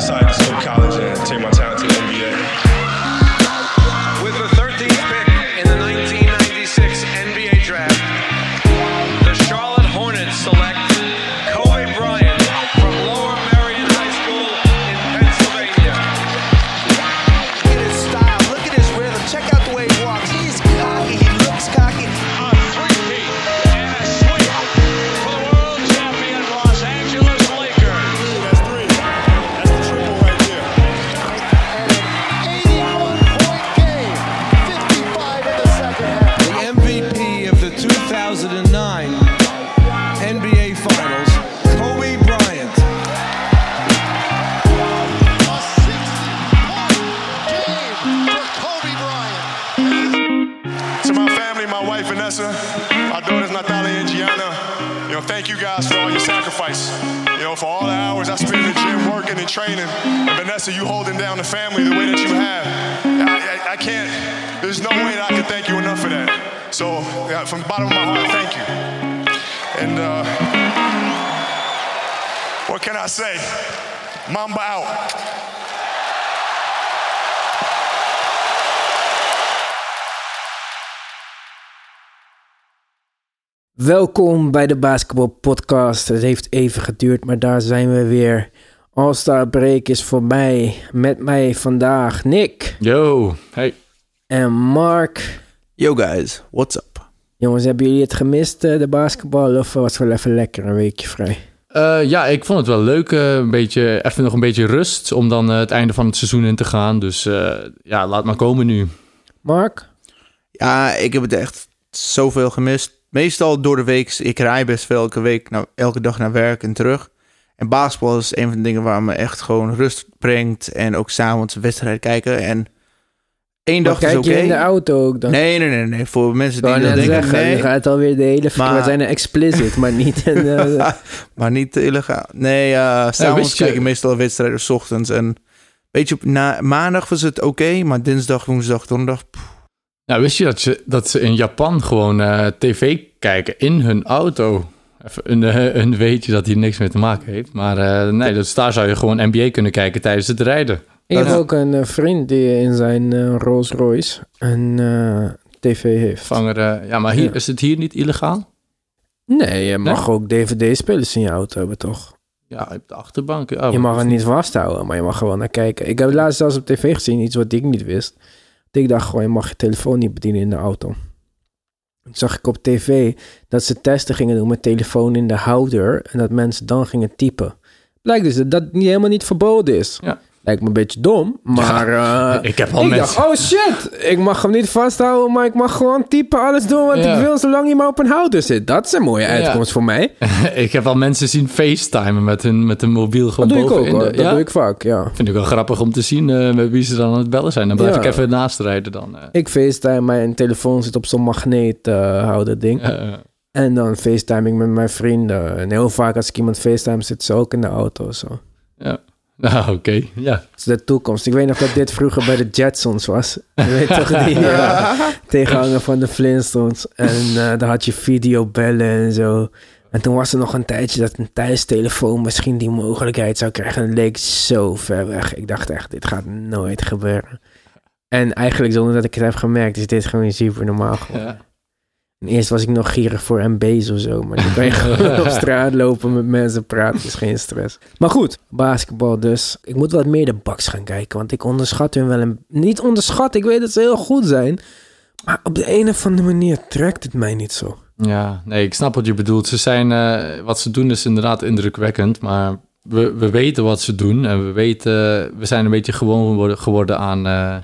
decided to skip college and take my talent to the NBA. Training. And Vanessa, you holding down the family the way that you have. I, I, I can't, there's no way that I can thank you enough for that. So, from the bottom of my heart, thank you. And uh, what can I say? Mamba out. Welkom bij de Basketball Podcast. Het heeft even geduurd, maar daar zijn we weer. All-Star Break is voorbij. Met mij vandaag Nick Yo, hey. en Mark. Yo guys, what's up? Jongens, hebben jullie het gemist, eh, de basketbal? Of was het wel even lekker, een weekje vrij? Eh, ja, ik vond het wel leuk. eh, een beetje, even nog een beetje rust om dan het einde van het seizoen in te gaan. Dus eh, ja, laat maar komen nu. Mark? Ja, ik heb het echt zoveel gemist. Meestal door de week. Ik rij best veel elke week, nou, elke dag naar werk en terug. En basketbal is een van de dingen waar me echt gewoon rust brengt. En ook s'avonds een wedstrijd kijken. En één dag is kijk oké. je in de auto ook dan? Nee, nee, nee, nee. Voor mensen die dat denken, zeggen, nee. je gaat alweer de hele... Maar- We zijn er explicit, maar niet... in, eh, maar niet illegaal. Nee, eh s'avonds je- kijk ik meestal wedstrijden 's ochtends. En weet je, na, maandag was het oké. maar dinsdag, woensdag, donderdag... Nou, wist je dat, je, dat ze in Japan gewoon eh, tv kijken in hun auto? Even een, eh, een weetje dat hier niks mee te maken heeft. Maar eh, nee, dus daar zou je gewoon NBA kunnen kijken tijdens het rijden. ik heb ook een eh, vriend die in zijn Rolls Royce een tv heeft. Vanger, ja, maar hier, Ja. is het hier niet illegaal? Nee, je mag ook DVD-spelers in je auto hebben, toch? Ja, op de achterbank. Oh, je mag het niet vasthouden, maar je mag gewoon naar kijken. Ik heb laatst zelfs op tv gezien, iets wat ik niet wist. Ik dacht gewoon, je mag je telefoon niet bedienen in de auto. Zag ik op tv dat ze testen gingen doen met telefoon in de houder en dat mensen dan gingen typen. Blijkt dus dat dat niet, helemaal niet verboden is. Ja. Lijkt me een beetje dom, maar... eh, ik heb al ik mensen... dacht, oh shit, ik mag hem niet vasthouden, maar ik mag gewoon typen, alles doen wat Ja. ik wil, zolang hij maar op een houder zit. Dat is een mooie uitkomst voor mij. ik heb al mensen zien facetimen met hun, met hun mobiel gewoon Dat doe ik boven ook de- dat ja? doe ik vaak, ja. Vind ik wel grappig om te zien eh, met wie ze dan aan het bellen zijn. Dan blijf ik even naast rijden dan. eh. Ik FaceTime, mijn telefoon zit op zo'n magneethouder ding. En dan FaceTime ik met mijn vrienden. En heel vaak als ik iemand FaceTime, zit ze ook in de auto. of Zo. ja. Nou, oké. Ja. Dat is de toekomst. Ik weet nog dat dit vroeger bij de Jetsons was. Je weet toch, die eh, tegenhanger van de Flintstones. En eh daar had je videobellen en zo. En toen was er nog een tijdje dat een thuistelefoon misschien die mogelijkheid zou krijgen. En het leek zo ver weg. Ik dacht echt, dit gaat nooit gebeuren. En eigenlijk zonder dat ik het heb gemerkt, is dit gewoon super normaal geworden. Ja. En eerst was ik nog gierig voor MB's of zo. Maar nu kan je gewoon op straat lopen met mensen praten. is geen stress. Maar goed, basketbal dus. Ik moet wat meer de baks gaan kijken. Want ik onderschat hun wel een... Niet onderschat, ik weet dat ze heel goed zijn. Maar op de een of andere manier trekt het mij niet zo. ja, nee, ik snap wat je bedoelt. Ze zijn, eh, wat ze doen is inderdaad indrukwekkend, maar we, we weten wat ze doen. En we weten, we zijn een beetje gewoon geworden, geworden aan eh,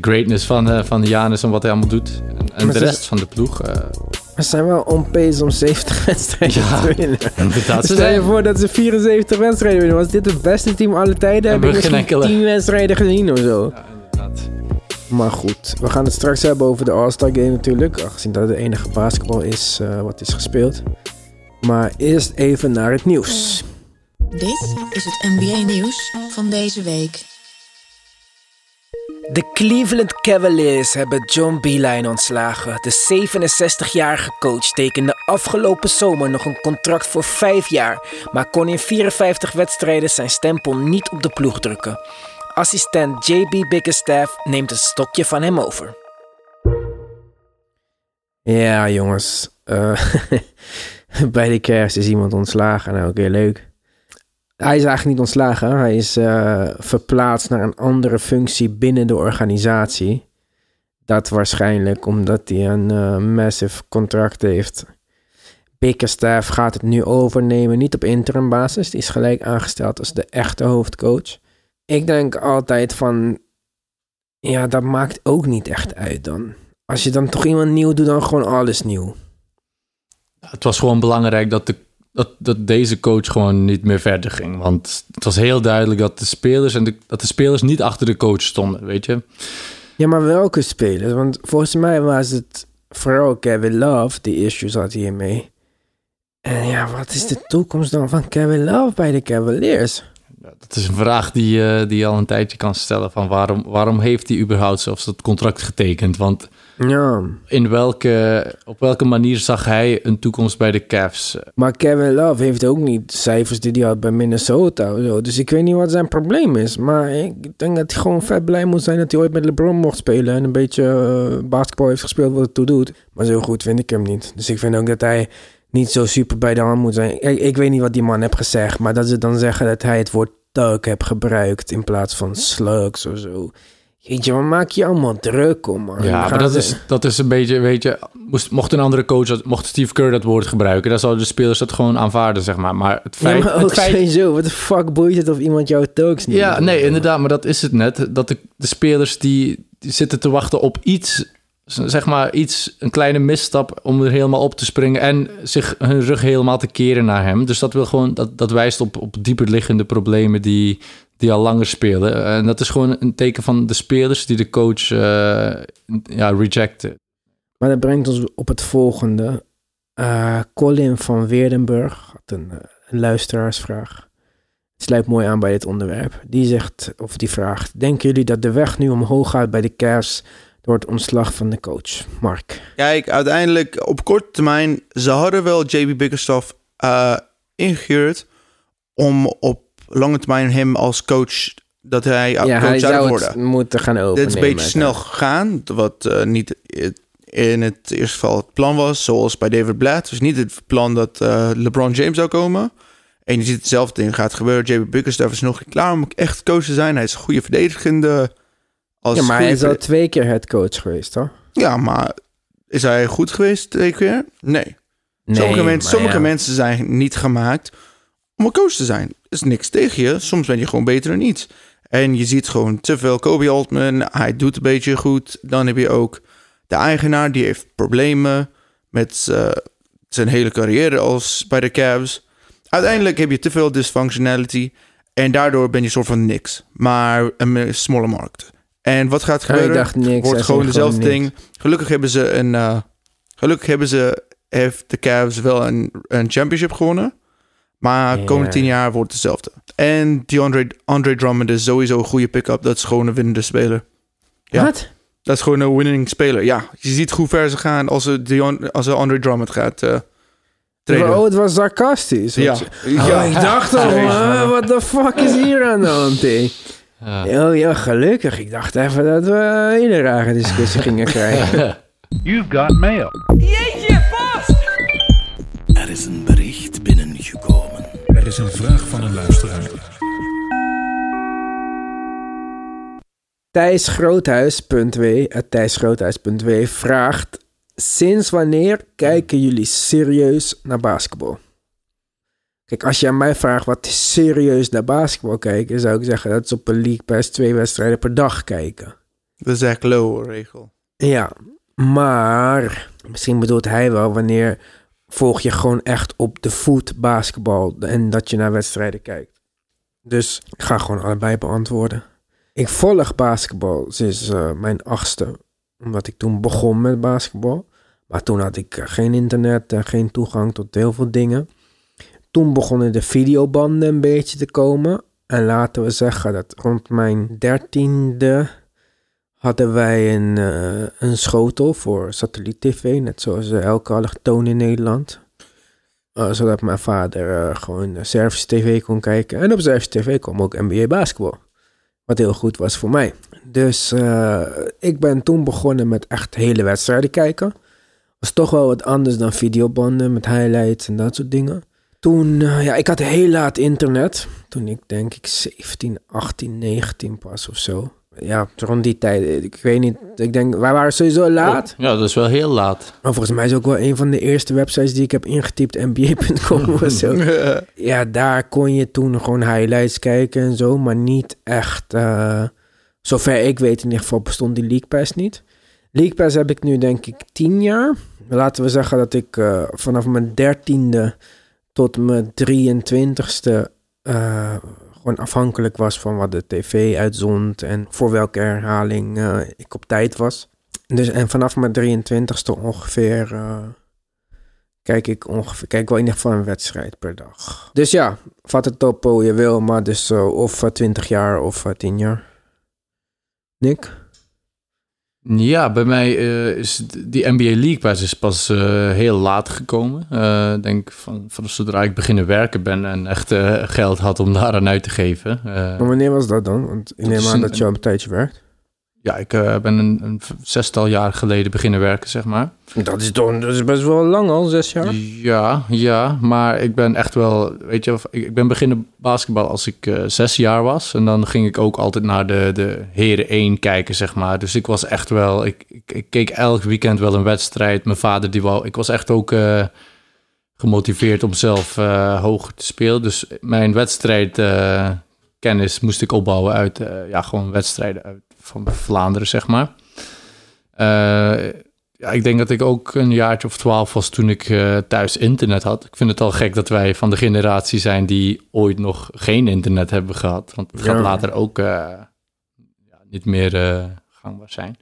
de greatness van, eh van Janus en wat hij allemaal doet. En, de rest van de ploeg. eh, We zijn wel on pace om 70 wedstrijden Ja. te winnen. inderdaad, ze Stel je zijn, voor dat ze 74 wedstrijden winnen. Was dit het beste team alle tijden? Heb Hebben ik we geen misschien enkele- 10 wedstrijden gezien of zo. ja, inderdaad. Maar goed, we gaan het straks hebben over de All-Star Game natuurlijk. Aangezien dat het enige basketbal is eh, wat is gespeeld. Maar eerst even naar het nieuws. Dit is het NBA nieuws van deze week. De Cleveland Cavaliers hebben John Beeline ontslagen. De 67-jarige coach tekende afgelopen zomer nog een contract voor 5 jaar, maar kon in 54 wedstrijden zijn stempel niet op de ploeg drukken. Assistent JB Bickerstaff neemt een stokje van hem over. Ja, jongens. eh, bij de kerst is iemand ontslagen. Nou, oké, leuk. Hij is eigenlijk niet ontslagen. Hij is eh, verplaatst naar een andere functie binnen de organisatie. Dat waarschijnlijk omdat hij een eh, massive contract heeft. Bickerstaff gaat het nu overnemen, niet op interim basis. Die is gelijk aangesteld als de echte hoofdcoach. Ik denk altijd van, ja, dat maakt ook niet echt uit dan. Als je dan toch iemand nieuw doet, dan gewoon alles nieuw. Het was gewoon belangrijk dat, de, dat, dat deze coach gewoon niet meer verder ging. Want het was heel duidelijk dat de spelers, en de, dat de spelers niet achter de coach stonden, weet je. Ja, maar welke spelers? Want volgens mij was het vooral Kevin Love die issues had hiermee. En ja, wat is de toekomst dan van Kevin Love bij de Cavaliers? Dat is een vraag die, eh, die je al een tijdje kan stellen. Van waarom, waarom heeft hij überhaupt zelfs dat contract getekend? Want Ja, in welke, op welke manier zag hij een toekomst bij de Cavs? maar Kevin Love heeft ook niet cijfers die hij had bij Minnesota. zo. Dus ik weet niet wat zijn probleem is. Maar ik denk dat hij gewoon vet blij moet zijn dat hij ooit met LeBron mocht spelen. En een beetje eh, basketbal heeft gespeeld wat het toe doet. Maar zo goed vind ik hem niet. Dus ik vind ook dat hij niet zo super bij de hand moet zijn. Ik, ik weet niet wat die man heeft gezegd. Maar dat ze dan zeggen dat hij het woord thug heeft gebruikt in plaats van slugs of zo. Jeetje, waar maak je allemaal druk om, man? Ja, maar dat is, dat is een beetje, weet je, moest, mocht een andere coach, dat- mocht Steve Kerr dat woord gebruiken, dan zouden de spelers dat gewoon aanvaarden, zeg maar. Maar het Ja, feit... maar ook feit sowieso. Wat de fuck boeit het of iemand jouw thugs niet ja, nee, inderdaad, maar dat is het net. Dat de, de spelers die, die zitten te wachten op iets, zeg maar iets, een kleine misstap om er helemaal op te springen en zich hun rug helemaal te keren naar hem. Dus dat wil gewoon, dat, dat wijst op, op dieper liggende problemen die, die al langer spelen. En dat is gewoon een teken van de spelers die de coach eh, ja, rejecten. Maar dat brengt ons op het volgende. Eh, Colin van Weerdenburg had een, eh, een luisteraarsvraag. Het sluit mooi aan bij dit onderwerp. Die zegt, of die vraagt: Denken jullie dat de weg nu omhoog gaat bij de Cavs door het ontslag van de coach? Mark. Kijk, uiteindelijk op korte termijn, ze hadden wel JB Bickerstaff eh ingehuurd om op lange termijn hem als coach, dat hij ja, coach hij zou worden. het moeten gaan overnemen. Dit is een beetje snel gegaan, wat eh, niet in het eerste geval het plan was, zoals bij David Blatt. Dus niet het plan dat eh, LeBron James zou komen. En je ziet hetzelfde ding gaat gebeuren. JB Bickerstaff is nog niet klaar om echt coach te zijn. Hij is een goede verdedigende. Als Ja, maar hij is al twee keer headcoach geweest, toch? Ja, maar is hij goed geweest twee keer? Nee. Nee, sommige ja. mensen zijn niet gemaakt om een coach te zijn. Is niks tegen je. Soms ben je gewoon beter dan iets. En je ziet gewoon te veel Kobe Altman. Hij doet een beetje goed. Dan heb je ook de eigenaar. Die heeft problemen met eh, zijn hele carrière als bij de Cavs. Uiteindelijk heb je te veel dysfunctionality. En daardoor ben je soort van niks. Maar een smalle markt. En wat gaat Oh, gebeuren? ik dacht niks. wordt gewoon dezelfde ding. Gelukkig hebben ze een. eh, gelukkig hebben ze. Heeft de Cavs wel een, een championship gewonnen. Maar komende tien jaar wordt het hetzelfde. En die Andre, Andre Drummond is sowieso een goede pick-up. Dat is gewoon een winnende speler. Ja. Wat? Dat is gewoon een winning speler. Ja, je ziet hoe ver ze gaan als ze, Dion, als ze Andre Drummond gaat eh treden. Oh, het was sarcastisch. ja. Ja, ja. ik dacht al, wat de fuck is hier aan de hand? Ja. Oh ja, gelukkig. Ik dacht even dat we een hele rare discussie gingen krijgen. You've got mail. Er is een bericht binnengekomen. Is een vraag van een luisteraar. Thijs Groothuis.w, Thijs Groothuis.w vraagt... Sinds wanneer kijken jullie serieus naar basketbal? Kijk, als je aan mij vraagt wat is serieus naar basketbal kijken... zou ik zeggen dat is op een League Pass twee wedstrijden per dag kijken. De Zach Lowe regel. Ja, maar misschien bedoelt hij wel wanneer volg je gewoon echt op de voet basketbal en dat je naar wedstrijden kijkt. Dus ik ga gewoon allebei beantwoorden. Ik volg basketbal sinds eh, mijn achtste, omdat ik toen begon met basketbal. Maar toen had ik eh, geen internet en geen toegang tot heel veel dingen. Toen begonnen de videobanden een beetje te komen. En laten we zeggen dat rond mijn dertiende hadden wij een, eh, een schotel voor satelliet-tv, net zoals eh, elke allochtoon in Nederland. Eh, zodat mijn vader gewoon Servische tv kon kijken. En op Servische tv kwam ook NBA basketbal. Wat heel goed was voor mij. Dus ik ben toen begonnen met echt hele wedstrijden kijken. Was toch wel wat anders dan videobanden met highlights en dat soort dingen. Toen, ja, ik had heel laat internet. Toen ik denk ik 17, 18, 19 pas of zo. Ja, rond die tijd. Ik weet niet. Ik denk, wij waren sowieso laat. Ja, dat is wel heel laat. Maar volgens mij is ook wel een van de eerste websites die ik heb ingetypt, nba.com of zo. Ja, daar kon je toen gewoon highlights kijken en zo, maar niet echt. eh, zover ik weet, in ieder geval bestond die League Pass niet. League Pass heb ik nu denk ik tien jaar. Laten we zeggen dat ik eh, vanaf mijn dertiende tot mijn 23ste eh, gewoon afhankelijk was van wat de tv uitzond en voor welke herhaling eh, ik op tijd was. Dus en vanaf mijn 23ste ongeveer eh, kijk ik ongeveer kijk wel in ieder geval een wedstrijd per dag. Dus ja, vat het op hoe je wil, maar dus eh, of eh, 20 jaar of eh, 10 jaar. Nick? Ja, bij mij eh, is die NBA League Pass is pas eh, heel laat gekomen. Eh, Ik denk van, van zodra ik beginnen werken ben en echt eh, geld had om daar aan uit te geven. Eh, Maar wanneer was dat dan? Want ik neem aan dat je al een tijdje werkt. Ja, ik eh, ben een, een zestal jaar geleden beginnen werken, zeg maar. Dat is, toch, dat is best wel lang al, zes jaar. Ja, ja, maar ik ben echt wel, weet je, ik ben beginnen basketbal als ik eh, zes jaar was. En dan ging ik ook altijd naar de, de Heren 1 kijken, zeg maar. Dus ik was echt wel, ik, ik, ik keek elk weekend wel een wedstrijd. Mijn vader die wou, ik was echt ook eh, gemotiveerd om zelf hoog te spelen. Dus mijn wedstrijd kennis moest ik opbouwen uit, ja, gewoon wedstrijden uit, van Vlaanderen, zeg maar. Eh, ja, ik denk dat ik ook een jaartje of twaalf was toen ik eh, thuis internet had. Ik vind het al gek dat wij van de generatie zijn die ooit nog geen internet hebben gehad. Want het gaat Ja. later ook eh, ja, niet meer gangbaar zijn.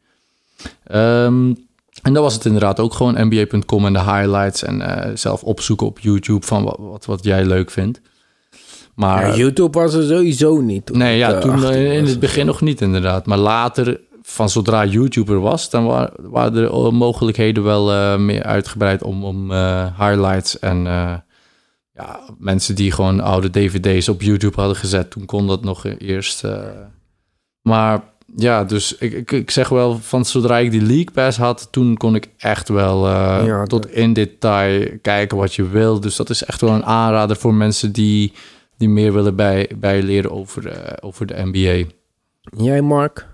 Ehm, en dan was het inderdaad ook gewoon nba.com en de highlights en zelf opzoeken op YouTube van wat, wat, wat jij leuk vindt. Maar Ja, YouTube was er sowieso niet. Nee, ja, toen 18 eh, in het begin nog niet inderdaad. Maar later, van zodra YouTuber was, dan wa- waren er eh, mogelijkheden wel eh, meer uitgebreid om, om highlights en ja, mensen die gewoon oude dvd's op YouTube hadden gezet. Toen kon dat nog eerst. maar ja, dus ik, ik, ik zeg wel, van zodra ik die League Pass had, toen kon ik echt wel Ja, tot in detail kijken wat je wil. Dus dat is echt wel een aanrader voor mensen die, die meer willen bij, bijleren over, eh, over de NBA. Jij, Mark?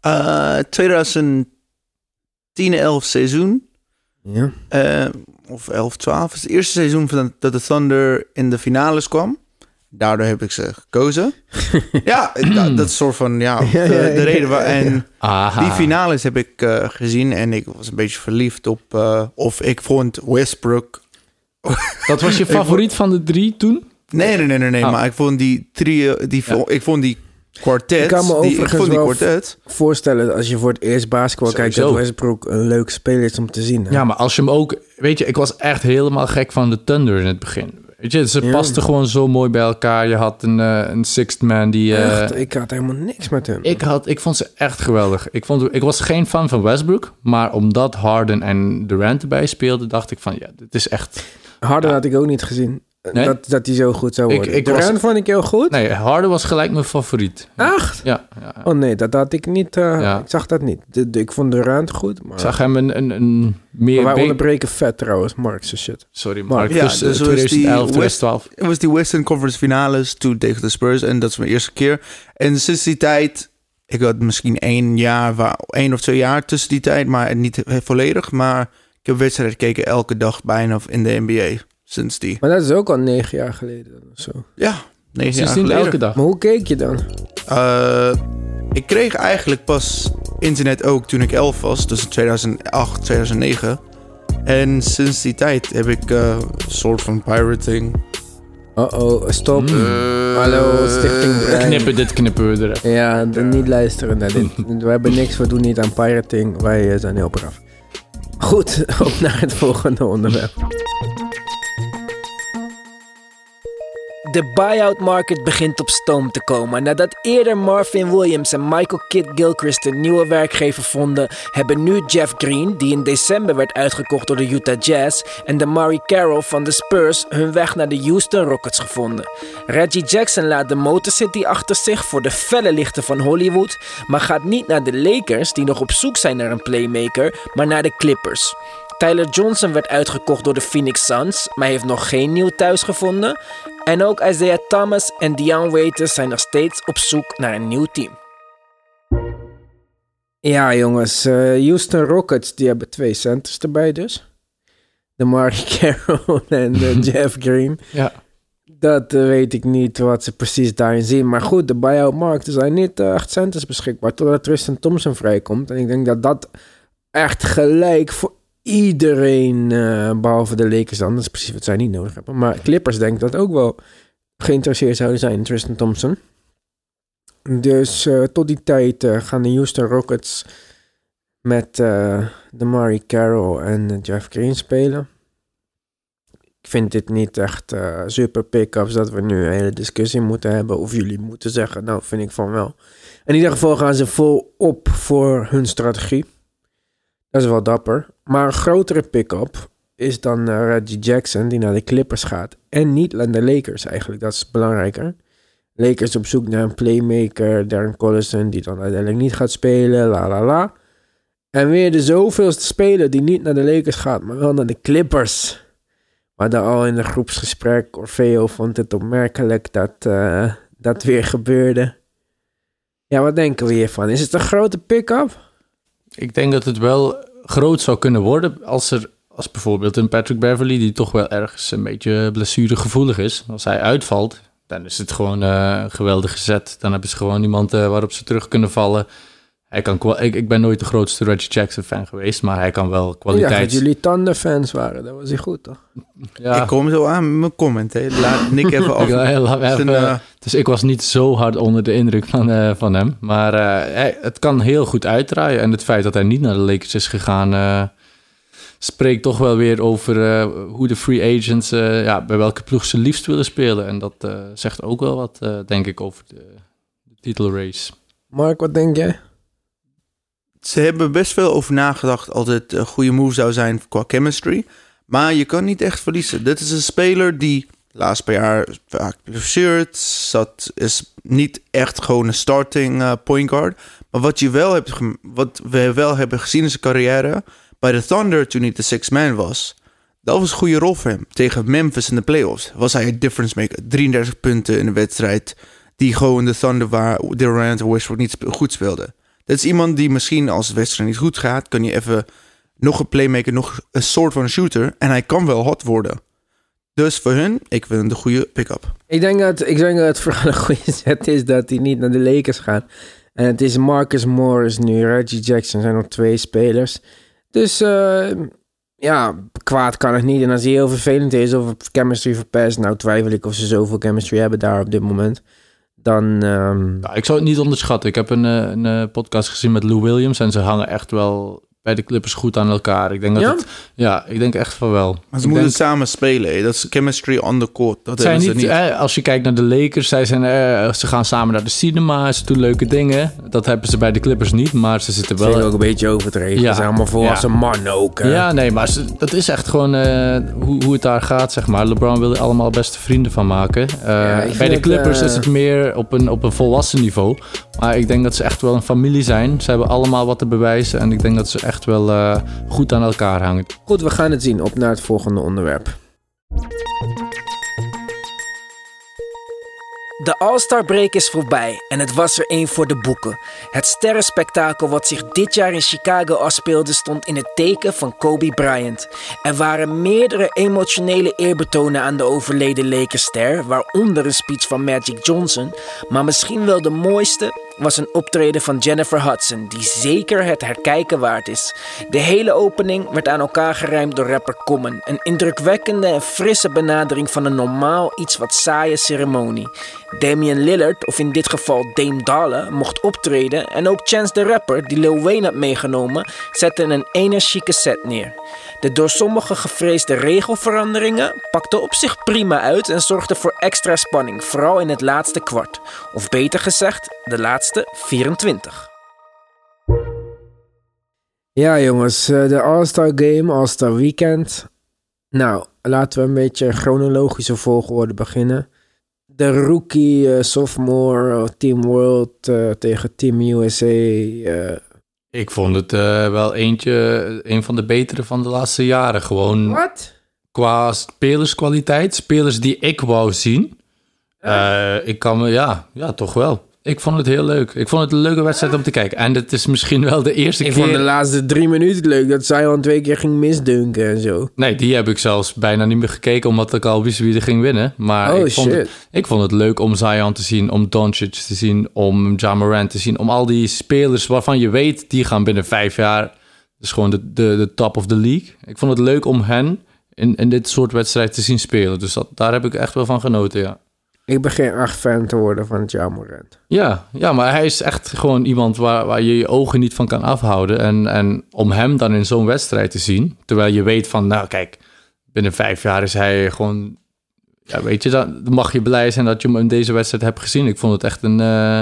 Eh 2010, 11 seizoen. Ja. eh, of 11, 12. Het is het eerste seizoen van dat de Thunder in de finales kwam. Daardoor heb ik ze gekozen. ja, dat, dat is soort van ja, de, Ja, ja, de ja, reden waar. ja, ja. En Aha. die finales heb ik eh, gezien en ik was een beetje verliefd op. eh, of ik vond Westbrook. Dat was je favoriet van de drie toen? Nee, nee, nee, nee, nee Oh. maar ik vond die trio, die, ik vond die kwartet. Ik kan me die, ik overigens vond die wel- kwartet. Voorstellen dat als je voor het eerst basketbal kijkt, dat. Westbrook een leuk speler is om te zien. hè? Ja, maar als je hem ook... Weet je, ik was echt helemaal gek van de Thunder in het begin. Weet je, ze Ja. pasten gewoon zo mooi bij elkaar. Je had een, eh, een sixth man die... eh, Echt, ik had helemaal niks met hem. ik, had, ik vond ze echt geweldig. Ik, vond, ik was geen fan van Westbrook. Maar omdat Harden en Durant erbij speelden... dacht ik van, ja, dit is echt... Harden had ik ook niet gezien. Nee? Dat, dat hij zo goed zou Ik- worden. ik Durant was- vond ik heel goed. Nee, Harden was gelijk mijn favoriet. Echt? Ja, ja. Oh nee, dat had ik niet. eh, Ja. Ik zag dat niet. De, de- ik vond Durant goed. Maar, Ik zag hem een, een, een meer... maar wij onderbreken vet trouwens, Mark, zo shit. Sorry, Mark. Ja, dus, dus was die 2011, West- 2012. Het was die Western Conference Finales toen tegen de Spurs. En dat is mijn eerste keer. En sinds die tijd... Ik had misschien één jaar, waar, één of twee jaar tussen die tijd. Maar niet volledig. Maar ik heb wedstrijden gekeken elke dag bijna in de NBA. Sinds die. Maar dat is ook al negen jaar geleden of zo. Ja, negen jaar Sindsdien geleden. elke dag. Maar hoe keek je dan? Eh, ik kreeg eigenlijk pas internet ook toen ik 11 was, tussen 2008 en 2009. En sinds die tijd heb ik eh, een soort van pirating. Oh-oh, stop. Mm. Hallo, Stichting Brein. Knippen, dit knippen we er even. Ja, niet luisteren naar dit. We hebben niks, we doen niet aan pirating. Wij eh, zijn heel braaf. Goed, op naar het volgende onderwerp. De buyout market begint op stoom te komen. Nadat eerder Marvin Williams en Michael Kidd Gilchrist een nieuwe werkgever vonden, hebben nu Jeff Green, die in december werd uitgekocht door de Utah Jazz, en de Murray Carroll van de Spurs hun weg naar de Houston Rockets gevonden. Reggie Jackson laat de Motor City achter zich voor de felle lichten van Hollywood, maar gaat niet naar de Lakers, die nog op zoek zijn naar een playmaker, maar naar de Clippers. Tyler Johnson werd uitgekocht door de Phoenix Suns, maar heeft nog geen nieuw thuis gevonden. En ook Isaiah Thomas en Dion Waiters zijn nog steeds op zoek naar een nieuw team. Ja, jongens, eh, Houston Rockets die hebben twee centers erbij dus. De Mark Carroll en de Jeff Green. Ja. Dat eh, weet ik niet wat ze precies daarin zien. Maar goed, de buyout markt. Er zijn niet eh, echt centers beschikbaar totdat Tristan Thompson vrijkomt. En ik denk dat dat echt gelijk voor iedereen, eh, behalve de Lakers dan, dat is precies wat zij niet nodig hebben. Maar Clippers denk dat ook wel geïnteresseerd zouden zijn in Tristan Thompson. Dus eh, tot die tijd eh, gaan de Houston Rockets met de Murray Carroll en Jeff Green spelen. Ik vind dit niet echt super pick-ups dat we nu een hele discussie moeten hebben. Of jullie moeten zeggen, nou vind ik van wel. In ieder geval gaan ze vol op voor hun strategie. Dat is wel dapper. Maar een grotere pick-up is dan eh, Reggie Jackson die naar de Clippers gaat. En niet naar de Lakers eigenlijk, dat is belangrijker. Lakers op zoek naar een playmaker, Darren Collison, die dan uiteindelijk niet gaat spelen, la la la. En weer de zoveelste speler die niet naar de Lakers gaat, maar wel naar de Clippers. Maar daar al in een groepsgesprek, Orfeo vond het opmerkelijk dat eh, dat weer gebeurde. Ja, wat denken we hiervan? Is het een grote pick-up? Ik denk dat het wel groot zou kunnen worden als er, als bijvoorbeeld een Patrick Beverly, die toch wel ergens een beetje blessuregevoelig is, als hij uitvalt, dan is het gewoon eh, een geweldige zet. Dan hebben ze gewoon iemand eh, waarop ze terug kunnen vallen. Hij kan, ik, ik ben nooit de grootste Reggie Jackson fan geweest, maar hij kan wel Ja, kwaliteit. dat jullie Thunder-fans waren, dat was hij goed toch? Ja. Ik kom zo aan met mijn comment. Hè. Laat Nick even af. Ja, laat Zijn, eh, dus ik was niet zo hard onder de indruk van, eh, van hem. Maar eh, hij- het kan heel goed uitdraaien. En het feit dat hij niet naar de Lakers is gegaan... eh, spreekt toch wel weer over eh, hoe de free agents... eh, ja, bij welke ploeg ze liefst willen spelen. En dat eh, zegt ook wel wat, eh, denk ik, over de, de titelrace. Mark, wat denk jij? Ze hebben best veel over nagedacht als het een goede move zou zijn qua chemistry. Maar je kan niet echt verliezen. Dit is een speler die laatst paar jaar vaak blessured zat. Is niet echt gewoon een starting eh, point guard. Maar wat, je wel hebt, wat we wel hebben gezien in zijn carrière... bij de Thunder toen hij de six man was... dat was een goede rol voor hem. Tegen Memphis in de playoffs was hij een difference maker. 33 punten in de wedstrijd... die gewoon de Thunder waar Durant en Westbrook niet goed speelden. Dat is iemand die misschien als de wedstrijd niet goed gaat... kan je even nog een playmaker, nog een soort van shooter... en hij kan wel hot worden. Dus voor hun, ik vind de goede pick-up. Ik denk dat, ik denk dat het vooral een goede zet is dat hij niet naar de Lakers gaat. En het is Marcus Morris nu, Reggie Jackson zijn nog twee spelers. Dus eh, ja, kwaad kan het niet. En als hij heel vervelend is of chemistry verpest, nou twijfel ik of ze zoveel chemistry hebben daar op dit moment. Dan, ehm, Ja, ik zou het niet onderschatten. Ik heb een, eh, een eh, podcast gezien met Lou Williams... en ze hangen echt wel bij de Clippers goed aan elkaar. Ik denk dat Ja? het... Ja, ik denk echt van wel. Maar ze Ik moeten denk- samen spelen. hè. Dat is chemistry on the court. Dat zijn hebben niet, ze niet. eh, als je kijkt naar de Lakers, zij zijn, eh, ze gaan samen naar de cinema, ze doen leuke dingen. Dat hebben ze bij de Clippers niet, maar ze zitten vind ik wel... ook een beetje overdreven. Ja. Ze zijn allemaal volwassen Ja. mannen ook. hè. Ja, nee, maar ze- dat is echt gewoon eh, hoe, hoe het daar gaat, zeg maar. LeBron wil er allemaal beste vrienden van maken. Eh, bij de het, Clippers eh, is het meer op een, op een volwassen niveau. Maar ik denk dat ze echt wel een familie zijn. Ze hebben allemaal wat te bewijzen en ik denk dat ze echt wel eh, goed aan elkaar hangen. Goed, we gaan het zien. Op naar het volgende onderwerp. De All-Star Break is voorbij en het was er één voor de boeken. Het sterrenspektakel wat zich dit jaar in Chicago afspeelde stond in het teken van Kobe Bryant. Er waren meerdere emotionele eerbetonen aan de overleden Lakerster, waaronder een speech van Magic Johnson. Maar misschien wel de mooiste was een optreden van Jennifer Hudson, die zeker het herkijken waard is. De hele opening werd aan elkaar gerijmd door rapper Common. Een indrukwekkende en frisse benadering van een normaal iets wat saaie ceremonie. Damian Lillard, of in dit geval Dame Dalle, mocht optreden en ook Chance the Rapper, die Lil Wayne had meegenomen, zette een energieke set neer. De door sommigen gevreesde regelveranderingen pakten op zich prima uit en zorgden voor extra spanning, vooral in het laatste kwart. Of beter gezegd, de laatste 24. Ja jongens, eh, de All-Star Game, All-Star Weekend. Nou, laten we een beetje chronologische volgorde beginnen. De rookie, eh, sophomore, eh, Team World tegen Team USA. eh, Ik vond het eh, wel eentje, een van de betere van de laatste jaren. Gewoon Wat? qua spelerskwaliteit, spelers die ik wou zien. Eh, ik kan me, ja, ja, toch wel. Ik vond het heel leuk. Ik vond het een leuke wedstrijd om te kijken. En het is misschien wel de eerste Ik keer... vond de laatste drie minuten leuk dat Zion twee keer ging misdunken en zo. Nee, die heb ik zelfs bijna niet meer gekeken, omdat ik al wist wie er ging winnen. Maar Oh, ik, vond shit. Het, ik vond het leuk om Zion te zien, om Doncic te zien, om Ja Morant te zien. Om al die spelers waarvan je weet, die gaan binnen vijf jaar... Dus gewoon de, de, de top of the league. Ik vond het leuk om hen in, in dit soort wedstrijd te zien spelen. Dus dat, daar heb ik echt wel van genoten, ja. Ik begin echt fan te worden van Morant. Ja, ja, maar hij is echt gewoon iemand waar, waar je je ogen niet van kan afhouden. En, en om hem dan in zo'n wedstrijd te zien, terwijl je weet van, nou kijk, binnen vijf jaar is hij gewoon, ja, weet je, dan mag je blij zijn dat je hem in deze wedstrijd hebt gezien. Ik vond het echt een, eh,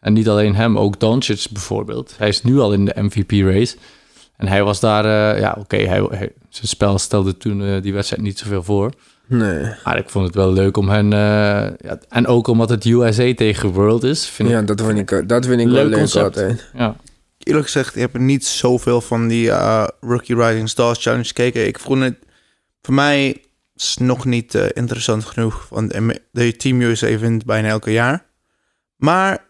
en niet alleen hem, ook Doncic bijvoorbeeld. Hij is nu al in de MVP-race. En hij was daar, eh, ja, oké, hij, hij- zijn spel stelde toen eh, die wedstrijd niet zoveel voor. Nee. Maar ik vond het wel leuk om hen, eh, ja, en ook omdat het USA tegen World is, vind ik Ja, dat vind ik, dat vind ik wel Leuk concept. altijd. ja. Eerlijk gezegd, ik heb niet zoveel van die eh, Rookie Rising Stars Challenge gekeken. Ik vond het, voor mij is het nog niet eh, interessant genoeg. Want de- Team USA wint bijna elke jaar. Maar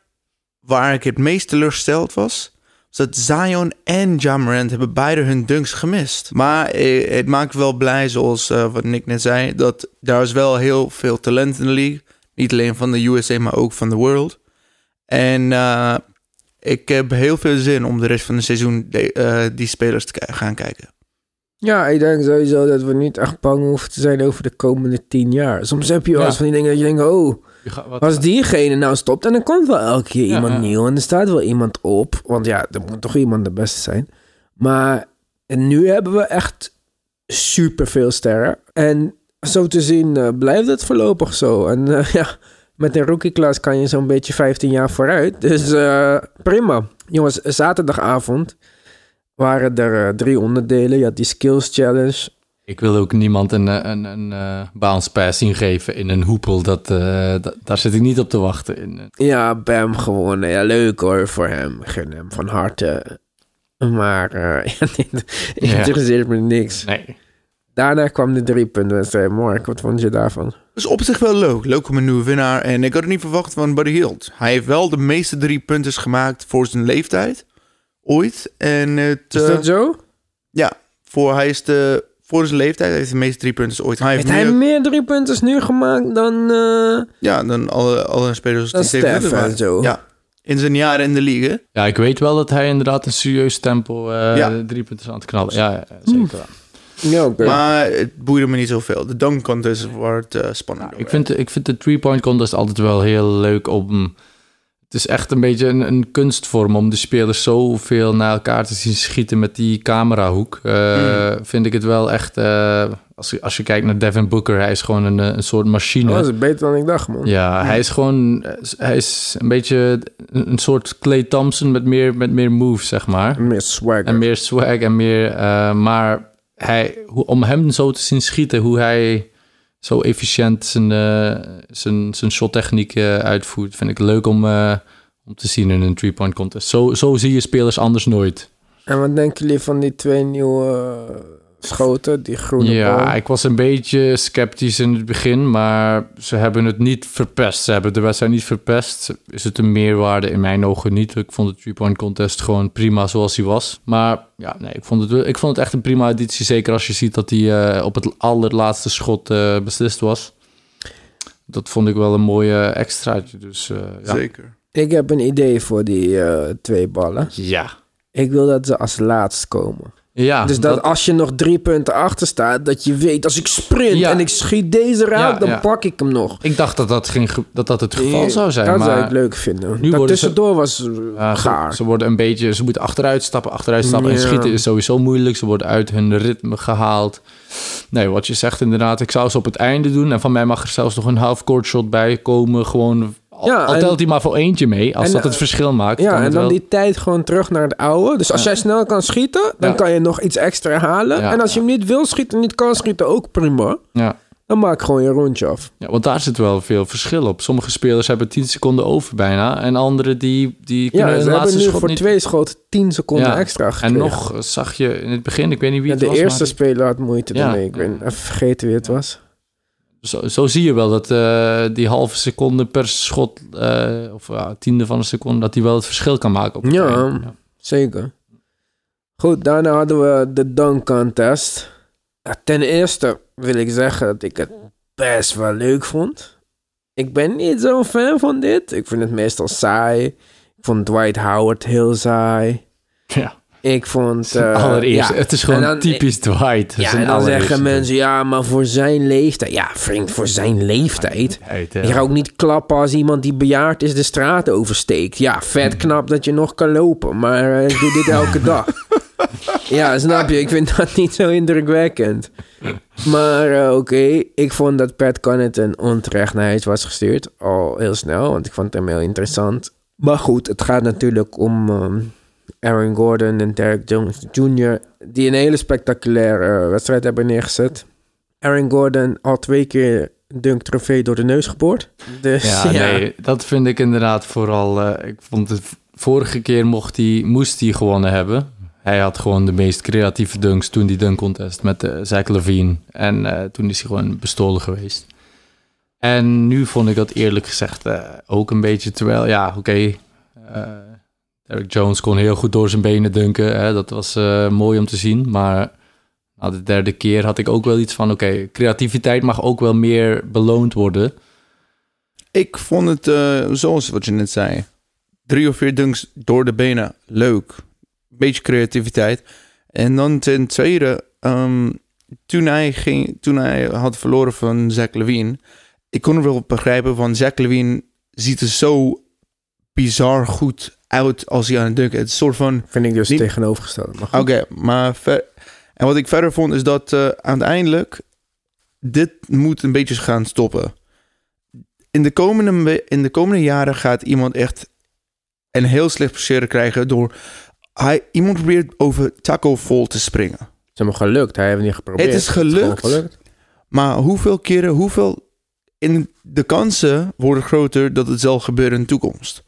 waar ik het meest teleurgesteld was dat Zion en Jamarant hebben beide hun dunks gemist. Maar eh, het maakt wel blij, zoals eh, wat Nick net zei, dat daar is wel heel veel talent in de league. Niet alleen van de USA, maar ook van de world. En eh, ik heb heel veel zin om de rest van het seizoen de- die spelers te gaan kijken. Ja, ik denk sowieso dat we niet echt bang hoeven te zijn over de komende tien jaar. Soms heb je wel Ja. van die dingen dat je denkt, oh, Wat- als diegene nou stopt en dan komt wel elke keer iemand ja. nieuw en er staat wel iemand op. Want ja, er moet toch iemand de beste zijn. Maar nu hebben we echt super veel sterren. En zo te zien eh, blijft het voorlopig zo. En eh, ja, met een rookie-klas kan je zo'n beetje 15 jaar vooruit. Dus eh, prima. Jongens, zaterdagavond waren er drie onderdelen. Je had die skills challenge. Ik wil ook niemand een, eh, een, een eh bounce pass ingeven in een hoepel. Dat, eh, dat, daar zit ik niet op te wachten. In. Ja, Bam gewonnen. Ja, leuk hoor voor hem. Gun hem van harte. Maar eh ja, dit Ja. interesseert me niks. nee. Daarna kwam de drie puntenwedstrijd. Mark, wat vond je daarvan? Dus op zich wel leuk. Leuk om een nieuwe winnaar. En ik had het niet verwacht van Buddy Hield. Hij heeft wel de meeste drie punten gemaakt voor zijn leeftijd. Ooit. En het, Is dat zo? ja, voor, hij is de, voor zijn leeftijd heeft hij de meeste drie punten ooit. Hij heeft Heeft hij meer, meer drie punten nu gemaakt dan... eh, ja, dan alle, alle spelers Dan die Steph en zo. Ja, in zijn jaren in de league. Ja, ik weet wel dat hij inderdaad een serieus tempo eh Ja. drie punten is aan het knallen. Ja, ja zeker wel. Ja, oké. Maar het boeide me niet zoveel. De dunk contest wordt eh spannend. Ik vind, ik vind de three-point contest altijd wel heel leuk om... Het is echt een beetje een, een kunstvorm om de spelers zoveel naar elkaar te zien schieten met die camerahoek. Eh, Vind ik het wel echt... eh, als, je, als je kijkt naar Devin Booker, hij is gewoon een, eh, een soort machine. Oh, dat is beter dan ik dacht, man. Ja, hij is gewoon... Hij is een beetje een, soort Clay Thompson met meer, met meer moves, zeg maar. Meer swagger. En meer swag en meer... maar hij, hoe, om hem zo te zien schieten, hoe hij zo efficiënt zijn, eh, zijn, zijn shottechniek eh, uitvoert... vind ik leuk om, eh, om te zien in een three-point contest. Zo, zo zie je spelers anders nooit. En wat denken jullie van die twee nieuwe schoten? Die groene Ja, bal? ik was een beetje sceptisch in het begin, maar ze hebben het niet verpest. Ze hebben de wedstrijd niet verpest. Is het een meerwaarde in mijn ogen niet. Ik vond de three-point contest gewoon prima zoals hij was. Maar ja, nee, ik vond het, ik vond het echt een prima editie. Zeker als je ziet dat hij eh, op het allerlaatste schot eh, beslist was. Dat vond ik wel een mooie extraatje. Dus eh, ja. Zeker. Ik heb een idee voor die eh, twee ballen. Ja. Ik wil dat ze als laatst komen. Ja, dus dat, als je nog drie punten achter staat, dat je weet, als ik sprint Ja. en ik schiet deze raak, Ja, dan ja. pak ik hem nog. Ik dacht dat dat, ging, dat, dat het geval zou zijn. Dat maar zou ik leuk vinden. nu dat ze- tussendoor was ze, gaar. ze worden een beetje, ze moeten achteruit stappen, achteruit stappen. En schieten is sowieso moeilijk. Ze worden uit hun ritme gehaald. Nee, wat je zegt inderdaad, ik zou ze op het einde doen. En van mij mag er zelfs nog een half-court shot bij komen. Gewoon, Ja, al en- telt hij maar voor eentje mee. Als en, dat het eh, verschil maakt. Ja, en dan wel. die tijd gewoon terug naar het oude. Dus als Ja. jij snel kan schieten, dan Ja. kan je nog iets extra halen. En als je hem niet wil schieten, niet kan schieten, ook prima. Ja. Dan maak gewoon je rondje af. ja, want daar zit wel veel verschil op. Sommige spelers hebben 10 seconden over bijna. En anderen die, die kunnen Ja, ze hebben nu voor niet... twee schoten 10 seconden Ja. extra En nog eh, zag je in het begin, ik weet niet wie Ja, het de was. eerste maar- speler had moeite ermee. Ik ben even vergeten wie het was. Zo, zo zie je wel dat eh, die halve seconde per schot, eh, of ja, tiende van een seconde, dat die wel het verschil kan maken. Op het Ja. einde. Zeker. Goed, daarna hadden we de dunk contest. Ja, ten eerste wil ik zeggen dat ik het best wel leuk vond. Ik ben niet zo'n fan van dit. Ik vind het meestal saai. Ik vond Dwight Howard heel saai. Ja. Ik vond... eh, allereerst, ja. het is gewoon dan- typisch Dwight. Ja, en dan zeggen mensen, ja, maar voor zijn leeftijd. Ja, vriend, voor zijn leeftijd. Je gaat ook niet klappen als iemand die bejaard is de straat oversteekt. Ja, vet knap dat je nog kan lopen, maar eh, ik doe dit elke dag. Ja, snap je? Ik vind dat niet zo indrukwekkend. Maar eh, oké, ik vond dat Pat Connaughton onterecht naar huis was gestuurd. Al heel snel, want ik vond hem heel interessant. Maar goed, het gaat natuurlijk om ehm, Aaron Gordon en Derek Jones Jr. Die een hele spectaculaire eh, wedstrijd hebben neergezet. Aaron Gordon al twee keer dunk trofee door de neus geboord. Dus Ja, ja, nee, dat vind ik inderdaad vooral. eh, ik vond het vorige keer mocht hij, moest hij gewonnen hebben. Hij had gewoon de meest creatieve dunks toen die dunk contest met uh, Zach Levine. En toen is hij gewoon bestolen geweest. En nu vond ik dat eerlijk gezegd ook een beetje. Terwijl, ja, oké. Derek Jones kon heel goed door zijn benen dunken. Hè, dat was eh, mooi om te zien. Maar na de derde keer had ik ook wel iets van... oké, creativiteit mag ook wel meer beloond worden. Ik vond het, eh, zoals wat je net zei, drie of vier dunks door de benen, leuk. Beetje creativiteit. En dan ten tweede, ehm, toen, hij ging, toen hij had verloren van Zach Levine, ik kon er wel begrijpen van Zach Levine ziet er zo bizar goed uit als hij aan het. Het is een soort van... vind ik dus tegenovergesteld. Oké, maar ver- en wat ik verder vond is dat eh, uiteindelijk dit moet een beetje gaan stoppen. In de, komende, in de komende jaren gaat iemand echt een heel slecht passeren krijgen door hij, iemand probeert over taco vol te springen. Het is hem gelukt, hij heeft het niet geprobeerd. Het is gelukt. gelukt. Maar hoeveel keren, hoeveel in de kansen worden groter dat het zal gebeuren in de toekomst.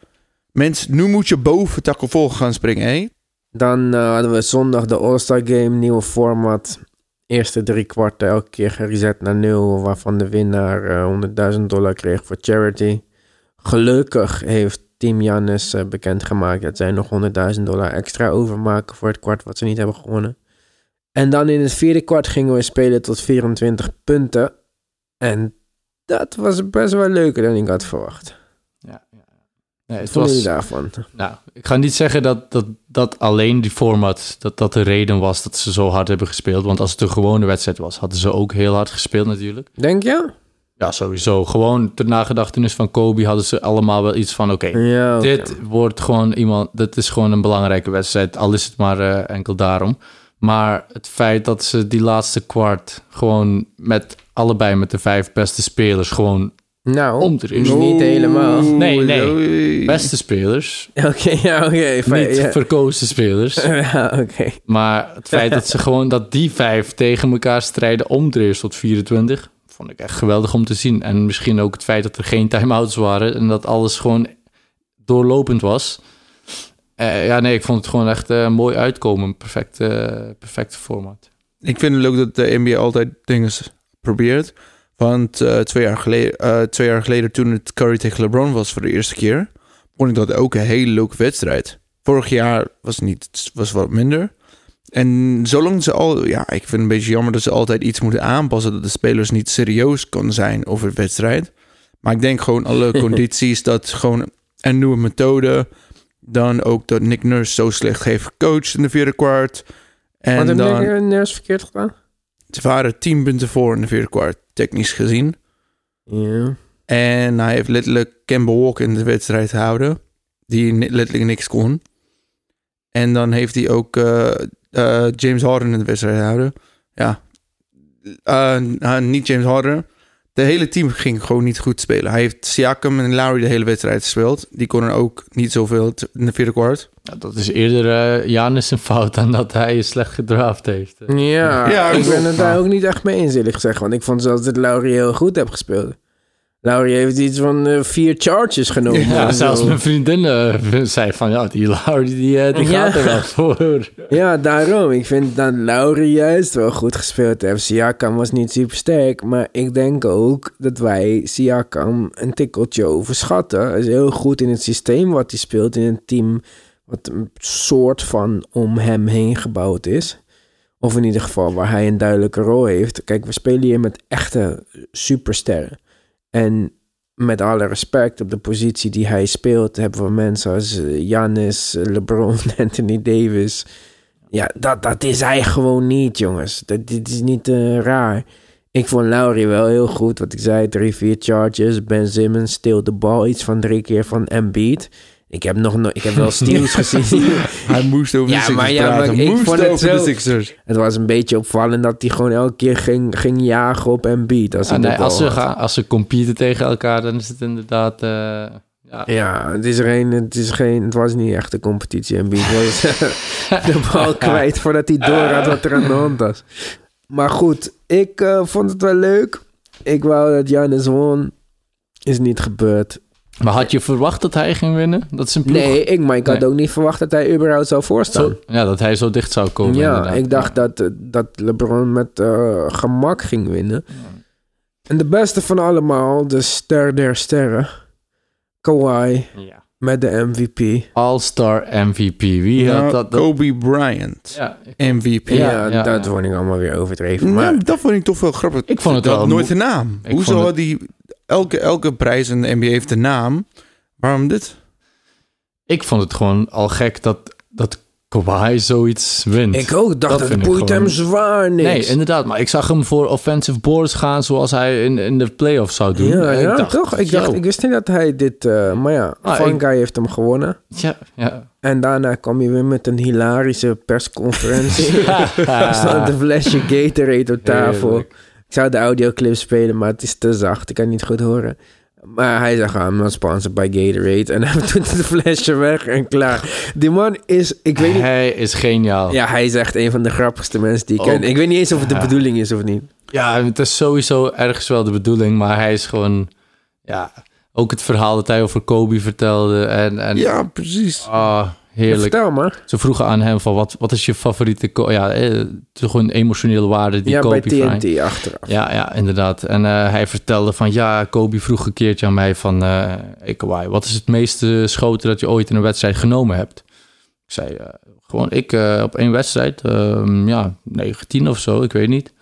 Mensen, nu moet je boven taco gaan springen, hé? Dan eh, hadden we zondag de All-Star Game, nieuwe format. Eerste drie kwarten elke keer gereset naar nul, waarvan de winnaar eh, 100.000 dollar kreeg voor charity. Gelukkig heeft Team Jannes eh, bekendgemaakt dat zij nog 100.000 dollar extra overmaken voor het kwart wat ze niet hebben gewonnen. En dan in het vierde kwart gingen we spelen tot 24 punten. En dat was best wel leuker dan ik had verwacht. Nee, het was, daarvan? nou, ik ga niet zeggen dat, dat, dat alleen die format, dat dat de reden was dat ze zo hard hebben gespeeld. Want als het een gewone wedstrijd was, hadden ze ook heel hard gespeeld natuurlijk. Denk je? Ja, sowieso. Gewoon ter nagedachtenis van Kobe hadden ze allemaal wel iets van, oké, Ja, oké. dit wordt gewoon iemand, dit is gewoon een belangrijke wedstrijd, al is het maar eh, enkel daarom. Maar het feit dat ze die laatste kwart gewoon met allebei met de vijf beste spelers gewoon Nou, om te niet helemaal. Nee, nee. Beste spelers, Oké, ja, oké. niet ja. verkozen spelers. ja, oké. Maar het feit dat ze gewoon dat die vijf tegen elkaar strijden om de eerst tot 24, vond ik echt geweldig om te zien. En misschien ook het feit dat er geen time-outs waren en dat alles gewoon doorlopend was. Eh, ja, nee, ik vond het gewoon echt eh, mooi uitkomen. Perfect, eh, perfecte format. Ik vind het leuk dat de NBA altijd dingen probeert. Want eh, twee, jaar geleden, eh, twee jaar geleden toen het Curry tegen LeBron was voor de eerste keer... vond ik dat ook een hele leuke wedstrijd. Vorig jaar was het niet, was wat minder. En zolang ze al... Ja, ik vind het een beetje jammer dat ze altijd iets moeten aanpassen... dat de spelers niet serieus kan zijn over de wedstrijd. Maar ik denk gewoon alle condities dat gewoon... en nieuwe methode. Dan ook dat Nick Nurse zo slecht heeft gecoacht in de vierde kwart. En Wat heb dan, je Nurse verkeerd gedaan? Ze waren tien punten voor in de vierde kwart, technisch gezien. Ja. En hij heeft letterlijk Campbell Walker in de wedstrijd gehouden. Die letterlijk niks kon. En dan heeft hij ook eh, eh, James Harden in de wedstrijd gehouden. Ja. Eh, niet James Harden. De hele team ging gewoon niet goed spelen. Hij heeft Siakam en Lowry de hele wedstrijd gespeeld. Die konden ook niet zoveel in de vierde kwart. Ja, dat is eerder eh Janis een fout dan dat hij je slecht gedraft heeft. Ja, Ja, ik ben het daar ook niet echt mee eens, eerlijk gezegd. Want ik vond zelfs dat Laurie heel goed heeft gespeeld. Laurie heeft iets van eh, vier charges genomen. Ja, zelfs mijn vriendin eh, zei van, ja, die Laurie, die, eh, die Ja. gaat er wel voor. Ja, daarom. Ik vind dat Laurie juist wel goed gespeeld heeft. Siakam was niet super sterk, maar ik denk ook dat wij Siakam een tikkeltje overschatten. Hij is heel goed in het systeem wat hij speelt in een team wat een soort van om hem heen gebouwd is. Of in ieder geval waar hij een duidelijke rol heeft. Kijk, we spelen hier met echte supersterren. En met alle respect op de positie die hij speelt, hebben we mensen als Janis, LeBron, Anthony Davis. Ja, dat, dat is hij gewoon niet, jongens. Dat, dit is niet eh, raar. Ik vond Laurie wel heel goed. Wat ik zei, drie, vier charges. Ben Simmons steelt de bal iets van drie keer van Embiid. Ik heb nog no ik heb wel steals gezien. Hij moest over Ja, de Sixers maar ja, praten. maar ik moest vond het over zo- de Sixers. Het was een beetje opvallend dat hij gewoon elke keer ging, ging jagen op Embiid. Als, Ja, nee, als, ze gaan, als ze competen tegen elkaar, dan is het inderdaad... eh, ja, Ja, het is, geen, het is geen, het was niet echt een competitie. Embiid was de bal kwijt voordat hij door had wat er aan de hand was. Maar goed, ik eh, vond het wel leuk. Ik wou dat Giannis won. Is niet gebeurd. Maar had je verwacht dat hij ging winnen? Dat is een ploeg... Nee, ik, maar ik had Nee. ook niet verwacht dat hij überhaupt zou voorstaan. Zo, ja, dat hij zo dicht zou komen. ja, inderdaad. ik dacht dat, eh, dat LeBron met eh, gemak ging winnen. En de beste van allemaal, de ster der sterren, Kawhi Ja. met de MVP. All-Star MVP. Wie Ja, had dat? dat- Kobe Bryant, Ja, MVP. Ja, Ja, ja, dat ja. vond ik allemaal weer overdreven. Maar dat vond ik toch wel grappig. Ik vond het dat wel nooit een naam. Ik Hoezo had die elke, elke prijs in de NBA heeft een naam? Waarom dit? ik vond het gewoon al gek dat, dat Kawhi zoiets wint. ik ook dacht, Dat boeit gewoon- hem zwaar niks. Nee, inderdaad. Maar ik zag hem voor offensive boards gaan zoals hij in, in de playoffs zou doen. ja, En ja ik dacht, toch? Ik, dacht, ik wist niet dat hij dit... eh, maar ja, Ah, Van ik- Guy heeft hem gewonnen. Ja, ja. En daarna kwam hij weer met een hilarische persconferentie. Er stond een flesje Gatorade op tafel. Heerlijk. Ik zou de audioclip spelen, maar het is te zacht. Ik kan niet goed horen. Maar hij zegt, I'm not sponsored by Gatorade. En hij doet het flesje weg en klaar. Die man is, ik weet niet... Hij is geniaal. Ja, hij is echt een van de grappigste mensen die ik Ook- ken. Ik weet niet eens of het de bedoeling is of niet. Ja, het is sowieso ergens wel de bedoeling, maar hij is gewoon, ja, ook het verhaal dat hij over Kobe vertelde en, en Ja, precies. ah, heerlijk. Maar. Ze vroegen aan hem van wat, wat is je favoriete, ja, eh, het is gewoon emotionele waarde die ja, Kobe bij. TNT achteraf. Ja, ja, inderdaad. En eh, hij vertelde van, ja, Kobe vroeg een keertje aan mij van, eh hey, Kawhi, wat is het meeste schoten dat je ooit in een wedstrijd genomen hebt? Ik zei, eh, gewoon ik eh, op één wedstrijd, ehm, ja, 19 of zo, ik weet niet.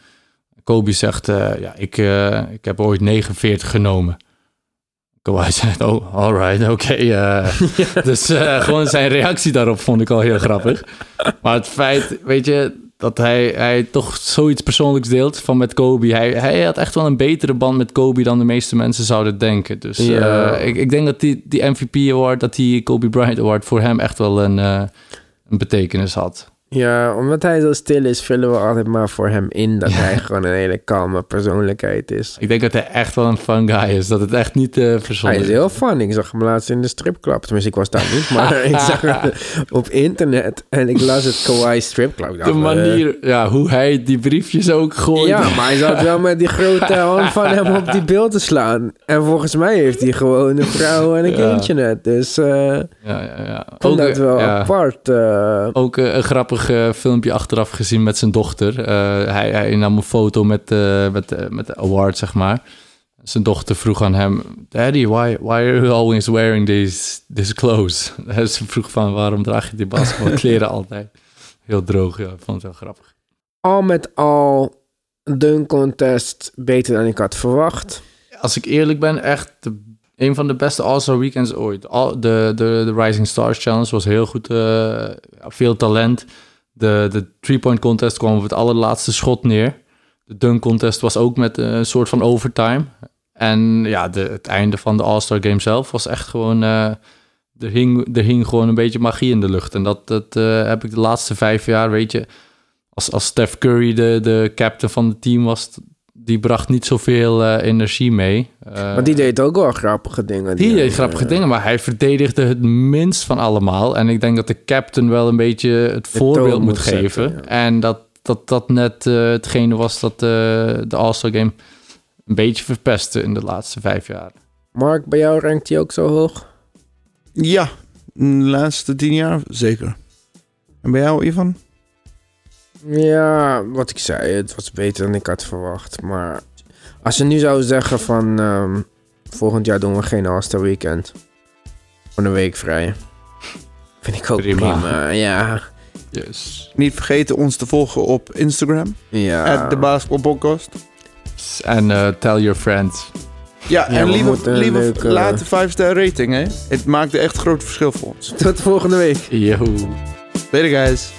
Kobe zegt, eh, ja, ik, eh, ik heb ooit 49 genomen. Kawhi zegt, oh, alright, oké. eh. Dus eh, gewoon zijn reactie daarop vond ik al heel grappig. Maar het feit, weet je, dat hij, hij toch zoiets persoonlijks deelt van met Kobe. Hij, hij had echt wel een betere band met Kobe dan de meeste mensen zouden denken. Dus Ja. eh, ik, ik denk dat die, die MVP Award, dat die Kobe Bryant Award voor hem echt wel een, een betekenis had. Ja, omdat hij zo stil is, vullen we altijd maar voor hem in dat hij gewoon een hele kalme persoonlijkheid is. Ik denk dat hij echt wel een fun guy is. Dat het echt niet eh Hij verzonnen is heel fun. Ik zag hem laatst in de stripclub. Tenminste, ik was daar niet, maar ik zag hem op internet en ik las het Kawaii stripclub. De eh, manier, ja, hoe hij die briefjes ook gooit. Ja, maar hij zat wel met die grote hand van hem op die beeld te slaan. En volgens mij heeft hij gewoon een vrouw en een Ja. kindje net. Dus eh ja, ja, ja. vond dat eh, wel apart. eh. Ook eh, een grappig eh, filmpje achteraf gezien met zijn dochter. Eh, hij, hij nam een foto met, eh, met, met de award, zeg maar. Zijn dochter vroeg aan hem... Daddy, why, why are you always wearing these, these clothes? Ze vroeg van, waarom draag je die basketbalkleren altijd? Heel droog, ja. Ik vond het wel grappig. al met al, dunk contest beter dan ik had verwacht. Als ik eerlijk ben, echt de een van de beste All-Star Weekends ooit. Al, de, de, de Rising Stars Challenge was heel goed. veel talent. De, de three-point contest kwam op het allerlaatste schot neer. De dunk contest was ook met eh, een soort van overtime. En ja, de, het einde van de All-Star Game zelf was echt gewoon... eh, er, hing, er hing gewoon een beetje magie in de lucht. En dat, dat eh, heb ik de laatste vijf jaar, weet je... Als, als Steph Curry de, de captain van het team was... die bracht niet zoveel eh, energie mee. Eh, Maar die deed ook wel grappige dingen. die deed eh, grappige dingen, maar hij verdedigde het minst van allemaal. En ik denk dat de captain wel een beetje het voorbeeld moet moet zetten, geven. ja. En dat dat, dat net eh, hetgene was dat eh, de All-Star Game een beetje verpestte in de laatste vijf jaar. Mark, bij jou rankt hij ook zo hoog? Ja, de laatste tien jaar zeker. En bij jou, Ivan? Ja, wat ik zei, het was beter dan ik had verwacht. Maar als je nu zou zeggen van... ehm, volgend jaar doen we geen All-Star Weekend. Gewoon een week vrij. Vind ik ook Prima. prima. Ja, Yes. Niet vergeten ons te volgen op Instagram. ja. At de Basketbalpodcast. En eh, tell your friends. Ja, Ja, en we lieve, moeten een lieve leuke- laat een 5 ster rating, hè. Het maakt echt een groot verschil voor ons. Tot volgende week. Yo. Later, guys.